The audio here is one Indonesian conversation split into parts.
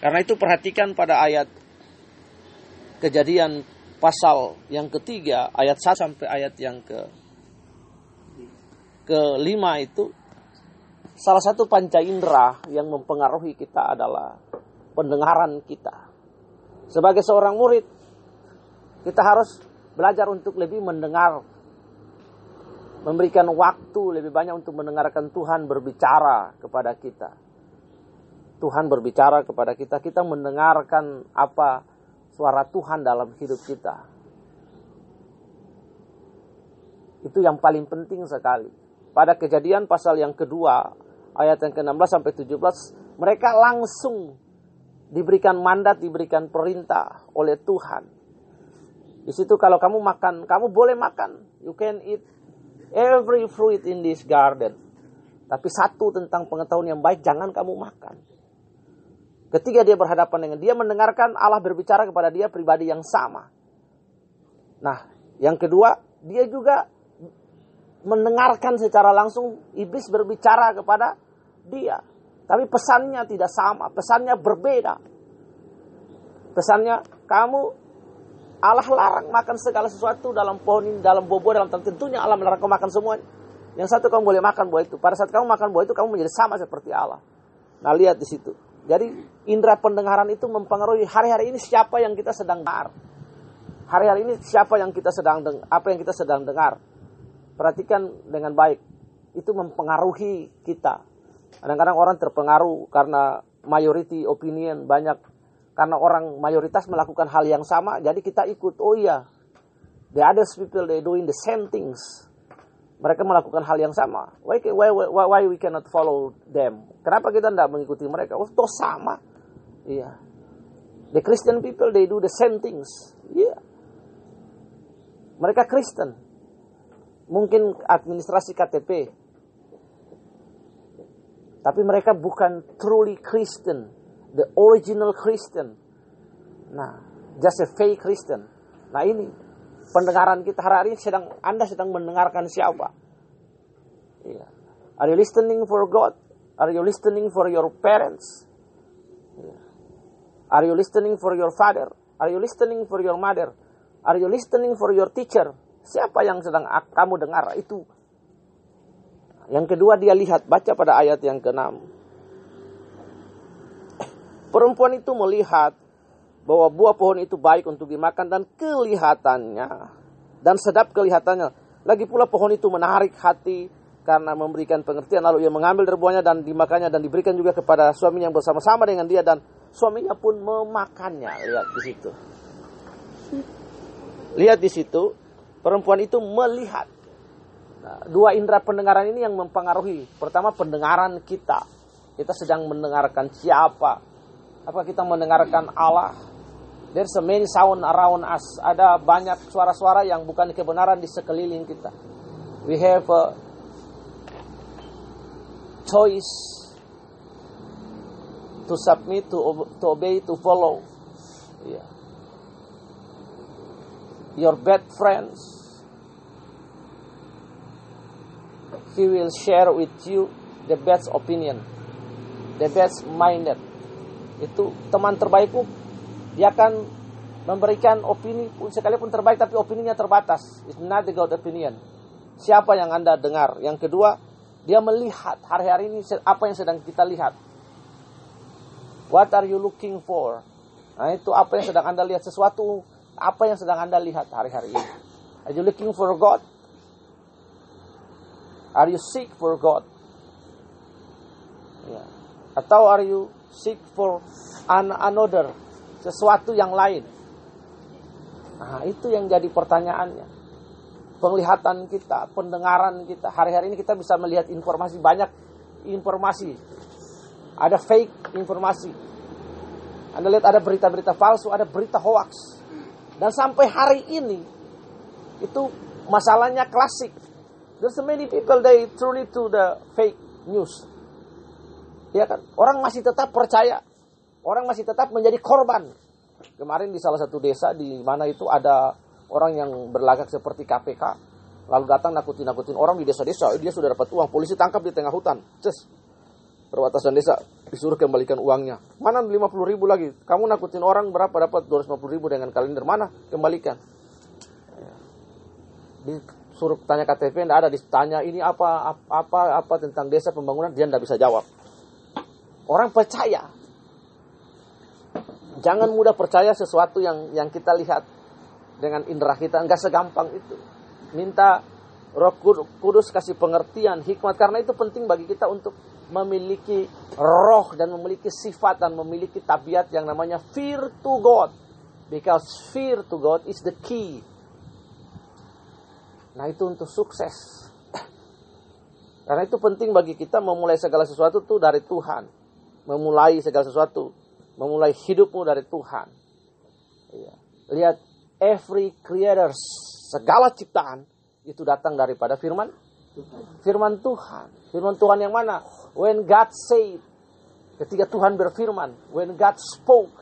Karena itu perhatikan pada ayat kejadian pasal yang ketiga, ayat 1 sampai ayat yang ke kelima itu salah satu panca indera yang mempengaruhi kita adalah pendengaran kita. Sebagai seorang murid, kita harus belajar untuk lebih mendengar memberikan waktu lebih banyak untuk mendengarkan Tuhan berbicara kepada kita. Tuhan berbicara kepada kita, kita mendengarkan apa suara Tuhan dalam hidup kita. Itu yang paling penting sekali. Pada kejadian pasal yang kedua, ayat yang ke-16 sampai 17, mereka langsung diberikan mandat, diberikan perintah oleh Tuhan. Di situ kalau kamu makan, kamu boleh makan. You can eat every fruit in this garden. Tapi satu tentang pengetahuan yang baik jangan kamu makan. Ketika dia berhadapan dengan dia mendengarkan Allah berbicara kepada dia pribadi yang sama. Nah, yang kedua, dia juga mendengarkan secara langsung iblis berbicara kepada dia. Tapi pesannya tidak sama, pesannya berbeda. Pesannya kamu Allah larang makan segala sesuatu dalam pohon ini, dalam buah-buah, dalam tentunya Allah melarang kau makan semuanya. Yang satu kamu boleh makan buah itu. Pada saat kamu makan buah itu, kamu menjadi sama seperti Allah. Nah, lihat di situ. Jadi, indera pendengaran itu mempengaruhi hari-hari ini siapa yang kita sedang dengar. Hari-hari ini siapa yang kita sedang dengar, apa yang kita sedang dengar. Perhatikan dengan baik. Itu mempengaruhi kita. Kadang-kadang orang terpengaruh karena majority opinion banyak karena orang mayoritas melakukan hal yang sama, jadi kita ikut. Oh iya, the other people they doing the same things. Mereka melakukan hal yang sama. Why, why, why, why we cannot follow them? Kenapa kita tidak mengikuti mereka? Oh, toh sama. Iya. The Christian people they do the same things. Iya. Yeah. Mereka Kristen. Mungkin administrasi KTP. Tapi mereka bukan truly Christian the original Christian. Nah, just a fake Christian. Nah ini pendengaran kita hari ini sedang Anda sedang mendengarkan siapa? Yeah. Are you listening for God? Are you listening for your parents? Yeah. Are you listening for your father? Are you listening for your mother? Are you listening for your teacher? Siapa yang sedang kamu dengar? Itu. Yang kedua dia lihat, baca pada ayat yang ke-6. Perempuan itu melihat bahwa buah pohon itu baik untuk dimakan dan kelihatannya dan sedap kelihatannya. Lagi pula pohon itu menarik hati karena memberikan pengertian lalu ia mengambil dari buahnya dan dimakannya dan diberikan juga kepada suaminya yang bersama-sama dengan dia dan suaminya pun memakannya. Lihat di situ. Lihat di situ, perempuan itu melihat. Nah, dua indera pendengaran ini yang mempengaruhi. Pertama pendengaran kita. Kita sedang mendengarkan siapa apa kita mendengarkan Allah? There's a many sound around us. Ada banyak suara-suara yang bukan kebenaran di sekeliling kita. We have a choice to submit, to, to obey, to follow. Yeah. Your bad friends, he will share with you the best opinion, the best minded itu teman terbaikku dia akan memberikan opini pun sekalipun terbaik tapi opininya terbatas. It's not the God opinion. Siapa yang anda dengar? Yang kedua dia melihat hari-hari ini apa yang sedang kita lihat. What are you looking for? Nah itu apa yang sedang anda lihat sesuatu apa yang sedang anda lihat hari-hari ini. Are you looking for God? Are you seek for God? Ya. atau are you seek for an another, sesuatu yang lain. Nah, itu yang jadi pertanyaannya. Penglihatan kita, pendengaran kita. Hari-hari ini kita bisa melihat informasi banyak informasi. Ada fake informasi. Anda lihat ada berita-berita palsu, ada berita hoax. Dan sampai hari ini itu masalahnya klasik. There's so many people they truly to the fake news. Ya kan? Orang masih tetap percaya. Orang masih tetap menjadi korban. Kemarin di salah satu desa di mana itu ada orang yang berlagak seperti KPK. Lalu datang nakutin-nakutin orang di desa-desa. Dia sudah dapat uang. Polisi tangkap di tengah hutan. Just. perbatasan desa disuruh kembalikan uangnya. Mana 50 ribu lagi? Kamu nakutin orang berapa dapat 250 ribu dengan kalender? Mana? Kembalikan. Disuruh tanya KTP, tidak ada. Ditanya ini apa, apa, apa tentang desa pembangunan, dia tidak bisa jawab. Orang percaya. Jangan mudah percaya sesuatu yang yang kita lihat dengan indera kita. Enggak segampang itu. Minta roh kudus kasih pengertian, hikmat. Karena itu penting bagi kita untuk memiliki roh dan memiliki sifat dan memiliki tabiat yang namanya fear to God. Because fear to God is the key. Nah itu untuk sukses. Karena itu penting bagi kita memulai segala sesuatu itu dari Tuhan. Memulai segala sesuatu. Memulai hidupmu dari Tuhan. Iya. Lihat, every creators, segala ciptaan, itu datang daripada firman Firman Tuhan. Firman Tuhan yang mana? When God said. Ketika Tuhan berfirman. When God spoke.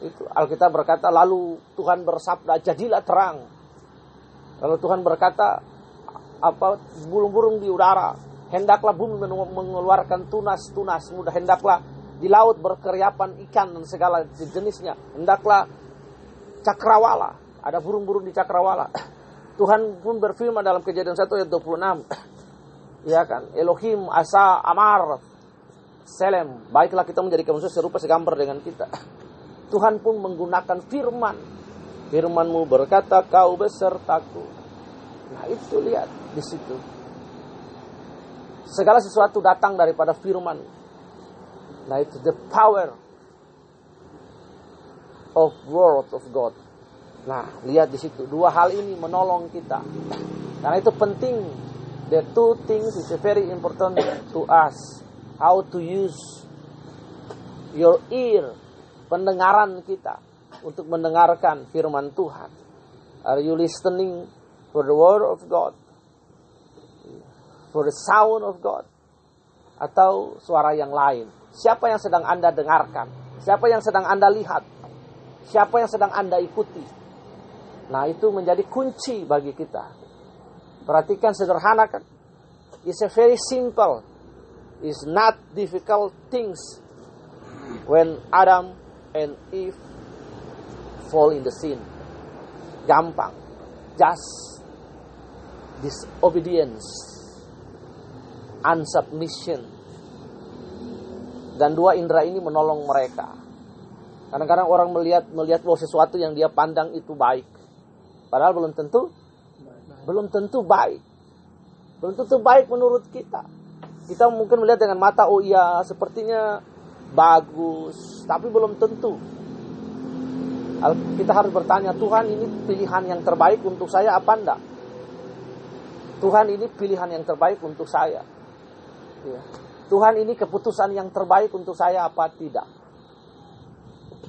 Itu Alkitab berkata lalu Tuhan bersabda jadilah terang. Lalu Tuhan berkata apa burung-burung di udara hendaklah bumi mengeluarkan tunas-tunas muda hendaklah di laut berkeriapan ikan dan segala jenisnya hendaklah cakrawala ada burung-burung di cakrawala Tuhan pun berfirman dalam kejadian 1 ayat 26. Ya kan? Elohim asa amar selem. Baiklah kita menjadi manusia serupa segambar dengan kita. Tuhan pun menggunakan firman. Firmanmu berkata kau besertaku. Nah itu lihat di situ. Segala sesuatu datang daripada firman. Nah itu the power of word of God. Nah, lihat di situ. Dua hal ini menolong kita. Karena itu penting. The two things is very important to us. How to use your ear, pendengaran kita untuk mendengarkan firman Tuhan. Are you listening for the word of God? For the sound of God? Atau suara yang lain? Siapa yang sedang Anda dengarkan? Siapa yang sedang Anda lihat? Siapa yang sedang Anda ikuti? Nah itu menjadi kunci bagi kita. Perhatikan sederhana kan. It's a very simple. It's not difficult things. When Adam and Eve fall in the sin. Gampang. Just disobedience. Unsubmission. Dan dua indera ini menolong mereka. Kadang-kadang orang melihat melihat bahwa sesuatu yang dia pandang itu baik. Padahal belum tentu belum tentu baik. Belum tentu baik menurut kita. Kita mungkin melihat dengan mata, oh iya sepertinya bagus, tapi belum tentu. Kita harus bertanya, Tuhan ini pilihan yang terbaik untuk saya apa enggak? Tuhan ini pilihan yang terbaik untuk saya. Ya. Tuhan ini keputusan yang terbaik untuk saya apa tidak?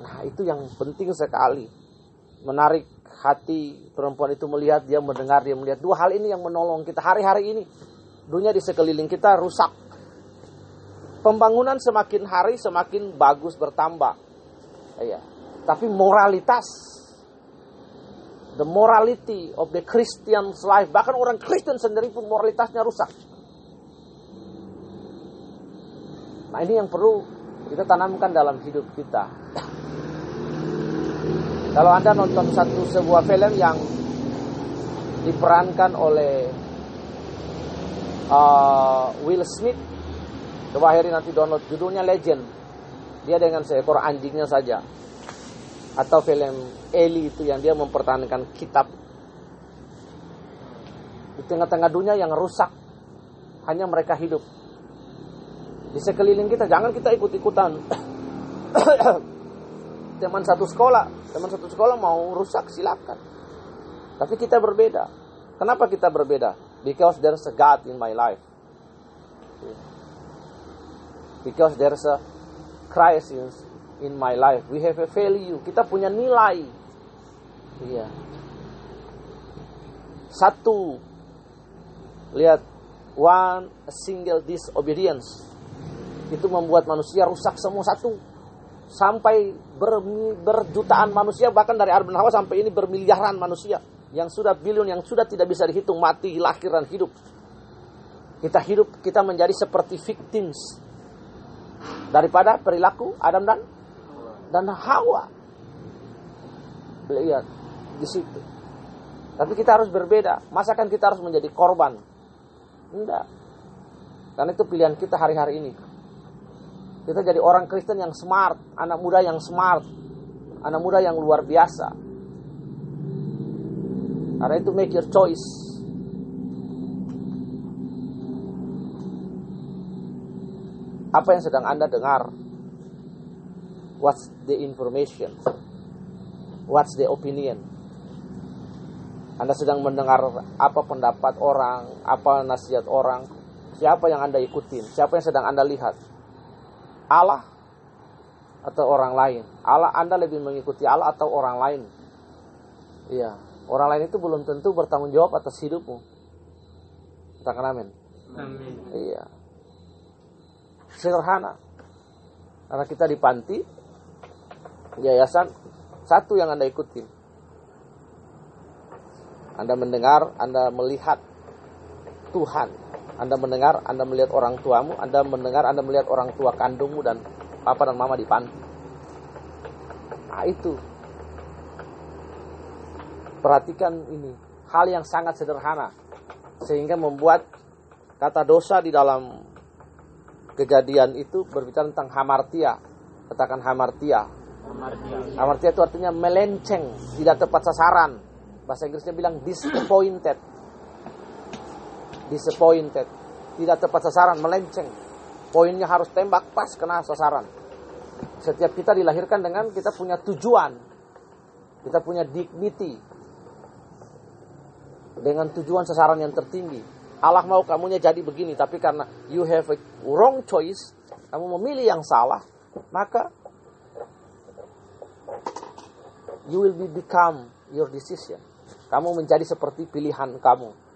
Nah itu yang penting sekali. Menarik hati perempuan itu melihat, dia mendengar, dia melihat. Dua hal ini yang menolong kita hari-hari ini. Dunia di sekeliling kita rusak. Pembangunan semakin hari semakin bagus bertambah. Ya. Tapi moralitas, the morality of the Christian's life, bahkan orang Kristen sendiri pun moralitasnya rusak. Nah ini yang perlu kita tanamkan dalam hidup kita. Kalau Anda nonton satu sebuah film yang diperankan oleh uh, Will Smith, coba akhirnya nanti download judulnya Legend. Dia dengan seekor anjingnya saja. Atau film Eli itu yang dia mempertahankan kitab. Di tengah-tengah dunia yang rusak, hanya mereka hidup. Di sekeliling kita, jangan kita ikut-ikutan. teman satu sekolah, teman satu sekolah mau rusak silakan. Tapi kita berbeda. Kenapa kita berbeda? Because there's a God in my life. Because there's a crisis in my life. We have a value. Kita punya nilai. Iya. Satu. Lihat. One a single disobedience. Itu membuat manusia rusak semua satu sampai ber, berjutaan manusia bahkan dari dan Hawa sampai ini bermiliaran manusia yang sudah billion yang sudah tidak bisa dihitung mati lahir dan hidup Kita hidup, kita menjadi seperti victims daripada perilaku Adam dan dan Hawa. Lihat di situ. Tapi kita harus berbeda. Masa kan kita harus menjadi korban? Enggak. Karena itu pilihan kita hari-hari ini. Kita jadi orang Kristen yang smart, anak muda yang smart, anak muda yang luar biasa. Karena itu make your choice. Apa yang sedang Anda dengar? What's the information? What's the opinion? Anda sedang mendengar apa pendapat orang, apa nasihat orang, siapa yang Anda ikutin, siapa yang sedang Anda lihat. Allah atau orang lain. Allah Anda lebih mengikuti Allah atau orang lain. Iya, orang lain itu belum tentu bertanggung jawab atas hidupmu. Katakan amin. Amin. Iya. Sederhana. Karena kita di panti, yayasan, satu yang Anda ikutin. Anda mendengar, Anda melihat Tuhan. Anda mendengar, Anda melihat orang tuamu, Anda mendengar, Anda melihat orang tua kandungmu dan papa dan mama di panti. Nah itu. Perhatikan ini, hal yang sangat sederhana. Sehingga membuat kata dosa di dalam kejadian itu berbicara tentang hamartia. Katakan hamartia. Hamartia. Hamartia itu artinya melenceng, tidak tepat sasaran. Bahasa Inggrisnya bilang disappointed disappointed, tidak tepat sasaran, melenceng. Poinnya harus tembak pas kena sasaran. Setiap kita dilahirkan dengan kita punya tujuan. Kita punya dignity. Dengan tujuan sasaran yang tertinggi. Allah mau kamunya jadi begini, tapi karena you have a wrong choice, kamu memilih yang salah, maka you will be become your decision. Kamu menjadi seperti pilihan kamu.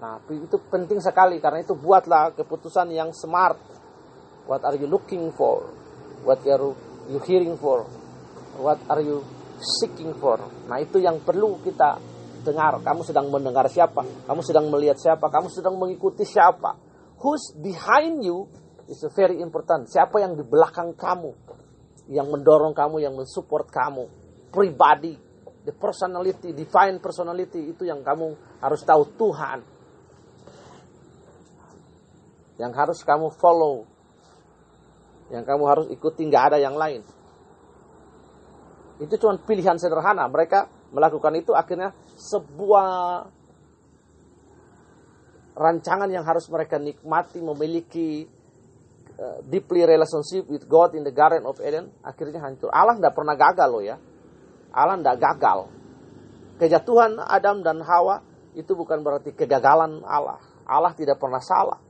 Nah, itu penting sekali karena itu buatlah keputusan yang smart. What are you looking for? What are you hearing for? What are you seeking for? Nah, itu yang perlu kita dengar. Kamu sedang mendengar siapa? Kamu sedang melihat siapa? Kamu sedang mengikuti siapa? Who's behind you is very important. Siapa yang di belakang kamu? Yang mendorong kamu, yang mensupport kamu. Pribadi, the personality, divine personality itu yang kamu harus tahu Tuhan yang harus kamu follow, yang kamu harus ikuti, nggak ada yang lain. Itu cuma pilihan sederhana. Mereka melakukan itu akhirnya sebuah rancangan yang harus mereka nikmati, memiliki uh, deeply relationship with God in the Garden of Eden, akhirnya hancur. Allah tidak pernah gagal loh ya. Allah tidak gagal. Kejatuhan Adam dan Hawa itu bukan berarti kegagalan Allah. Allah tidak pernah salah.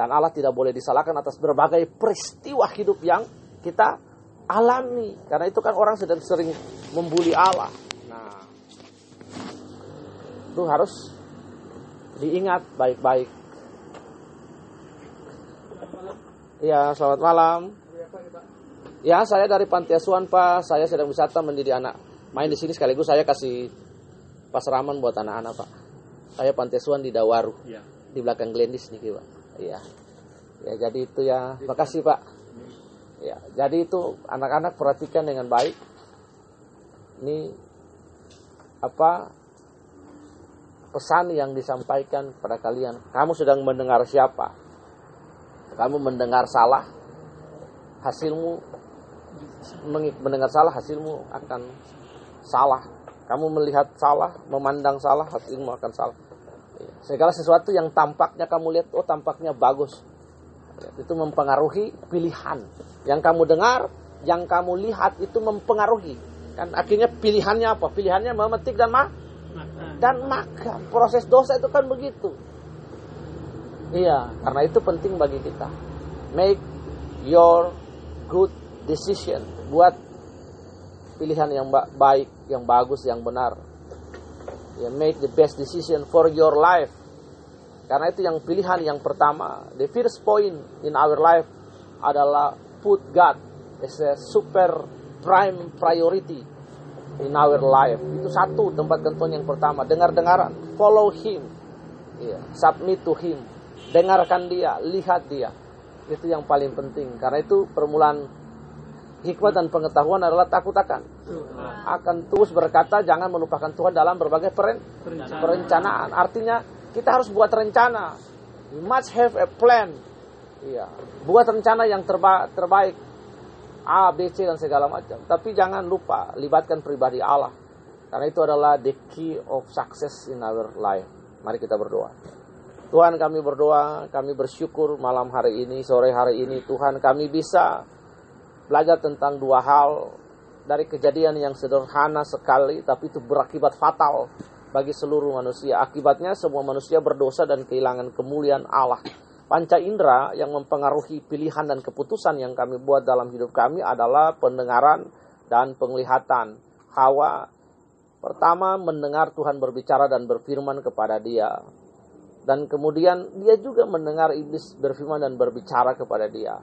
Dan Allah tidak boleh disalahkan atas berbagai peristiwa hidup yang kita alami. Karena itu kan orang sedang sering membuli Allah. Nah, itu harus diingat baik-baik. Ya, selamat malam. Ya, saya dari Panti Asuhan, Pak. Saya sedang wisata mendidik anak. Main di sini sekaligus saya kasih pasraman buat anak-anak, Pak. Saya Panti Asuhan di Dawaru. Ya. Di belakang Glendis nih, Pak. Iya. Ya, jadi itu ya. Makasih, Pak. Ya, jadi itu anak-anak perhatikan dengan baik. Ini apa pesan yang disampaikan kepada kalian. Kamu sedang mendengar siapa? Kamu mendengar salah, hasilmu mendengar salah, hasilmu akan salah. Kamu melihat salah, memandang salah, hasilmu akan salah. Segala sesuatu yang tampaknya kamu lihat, oh tampaknya bagus. Itu mempengaruhi pilihan. Yang kamu dengar, yang kamu lihat itu mempengaruhi. Kan akhirnya pilihannya apa? Pilihannya memetik dan ma dan makan. Proses dosa itu kan begitu. Iya, karena itu penting bagi kita. Make your good decision. Buat pilihan yang baik, yang bagus, yang benar ya, make the best decision for your life. Karena itu yang pilihan yang pertama, the first point in our life adalah put God as a super prime priority in our life. Itu satu tempat kenton yang pertama. Dengar-dengaran, follow Him, yeah, submit to Him. dengarkan dia, lihat dia. Itu yang paling penting. Karena itu permulaan hikmah dan pengetahuan adalah takut akan. Akan terus berkata jangan melupakan Tuhan dalam berbagai peren perencanaan. Artinya kita harus buat rencana. We must have a plan. Iya. Buat rencana yang terba terbaik. A, B, C dan segala macam. Tapi jangan lupa libatkan pribadi Allah. Karena itu adalah the key of success in our life. Mari kita berdoa. Tuhan kami berdoa, kami bersyukur malam hari ini, sore hari ini Tuhan kami bisa belajar tentang dua hal dari kejadian yang sederhana sekali tapi itu berakibat fatal bagi seluruh manusia. Akibatnya semua manusia berdosa dan kehilangan kemuliaan Allah. Panca indera yang mempengaruhi pilihan dan keputusan yang kami buat dalam hidup kami adalah pendengaran dan penglihatan. Hawa pertama mendengar Tuhan berbicara dan berfirman kepada dia. Dan kemudian dia juga mendengar iblis berfirman dan berbicara kepada dia.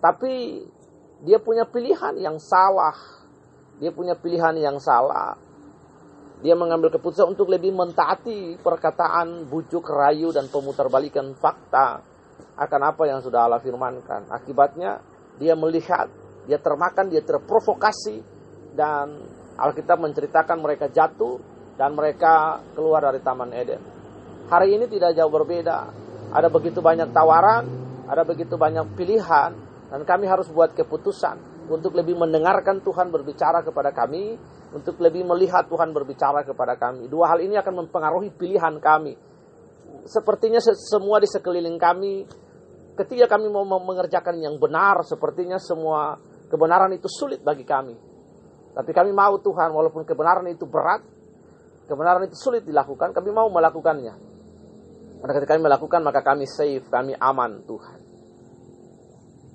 Tapi dia punya pilihan yang salah. Dia punya pilihan yang salah. Dia mengambil keputusan untuk lebih mentaati perkataan, bujuk, rayu, dan pemutarbalikan fakta akan apa yang sudah Allah firmankan. Akibatnya dia melihat, dia termakan, dia terprovokasi, dan Alkitab menceritakan mereka jatuh dan mereka keluar dari Taman Eden. Hari ini tidak jauh berbeda. Ada begitu banyak tawaran, ada begitu banyak pilihan, dan kami harus buat keputusan untuk lebih mendengarkan Tuhan berbicara kepada kami, untuk lebih melihat Tuhan berbicara kepada kami. Dua hal ini akan mempengaruhi pilihan kami. Sepertinya semua di sekeliling kami, ketika kami mau mengerjakan yang benar, sepertinya semua kebenaran itu sulit bagi kami. Tapi kami mau Tuhan, walaupun kebenaran itu berat, kebenaran itu sulit dilakukan, kami mau melakukannya. Pada ketika kami melakukan maka kami safe, kami aman Tuhan.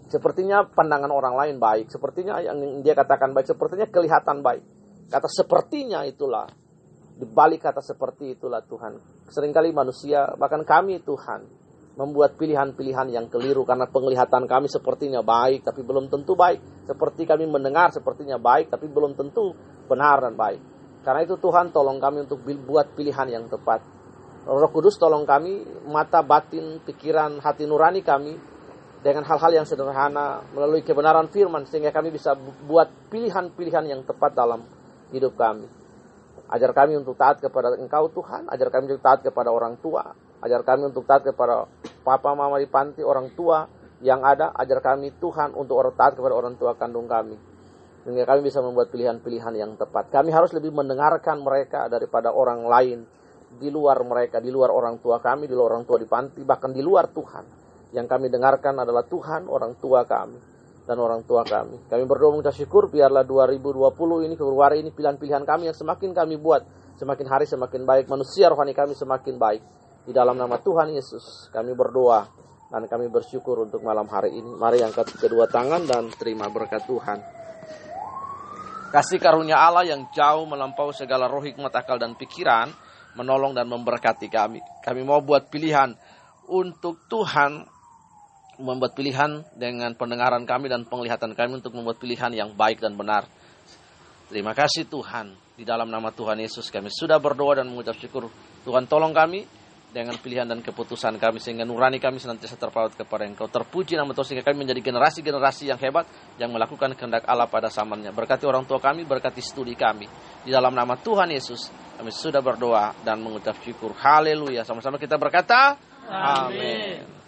Sepertinya pandangan orang lain baik, sepertinya yang dia katakan baik, sepertinya kelihatan baik. Kata sepertinya itulah, di balik kata seperti itulah Tuhan. Seringkali manusia, bahkan kami Tuhan, membuat pilihan-pilihan yang keliru karena penglihatan kami sepertinya baik, tapi belum tentu baik. Seperti kami mendengar sepertinya baik, tapi belum tentu benar dan baik. Karena itu Tuhan tolong kami untuk buat pilihan yang tepat Roh Kudus tolong kami, mata batin, pikiran, hati nurani kami dengan hal-hal yang sederhana melalui kebenaran firman sehingga kami bisa buat pilihan-pilihan yang tepat dalam hidup kami. Ajar kami untuk taat kepada Engkau Tuhan, ajar kami untuk taat kepada orang tua, ajar kami untuk taat kepada papa mama di panti, orang tua yang ada, ajar kami Tuhan untuk orang taat kepada orang tua kandung kami. Sehingga kami bisa membuat pilihan-pilihan yang tepat. Kami harus lebih mendengarkan mereka daripada orang lain di luar mereka, di luar orang tua kami, di luar orang tua di panti, bahkan di luar Tuhan. Yang kami dengarkan adalah Tuhan, orang tua kami, dan orang tua kami. Kami berdoa minta syukur, biarlah 2020 ini, Februari ini pilihan-pilihan kami yang semakin kami buat, semakin hari semakin baik, manusia rohani kami semakin baik. Di dalam nama Tuhan Yesus, kami berdoa dan kami bersyukur untuk malam hari ini. Mari angkat kedua tangan dan terima berkat Tuhan. Kasih karunia Allah yang jauh melampaui segala roh hikmat akal dan pikiran, menolong dan memberkati kami. Kami mau buat pilihan untuk Tuhan membuat pilihan dengan pendengaran kami dan penglihatan kami untuk membuat pilihan yang baik dan benar. Terima kasih Tuhan. Di dalam nama Tuhan Yesus kami sudah berdoa dan mengucap syukur. Tuhan tolong kami dengan pilihan dan keputusan kami sehingga nurani kami senantiasa terpaut kepada Engkau. Terpuji nama Tuhan sehingga kami menjadi generasi-generasi yang hebat yang melakukan kehendak Allah pada zamannya. Berkati orang tua kami, berkati studi kami. Di dalam nama Tuhan Yesus kami sudah berdoa dan mengucap syukur. Haleluya. Sama-sama kita berkata. Amin.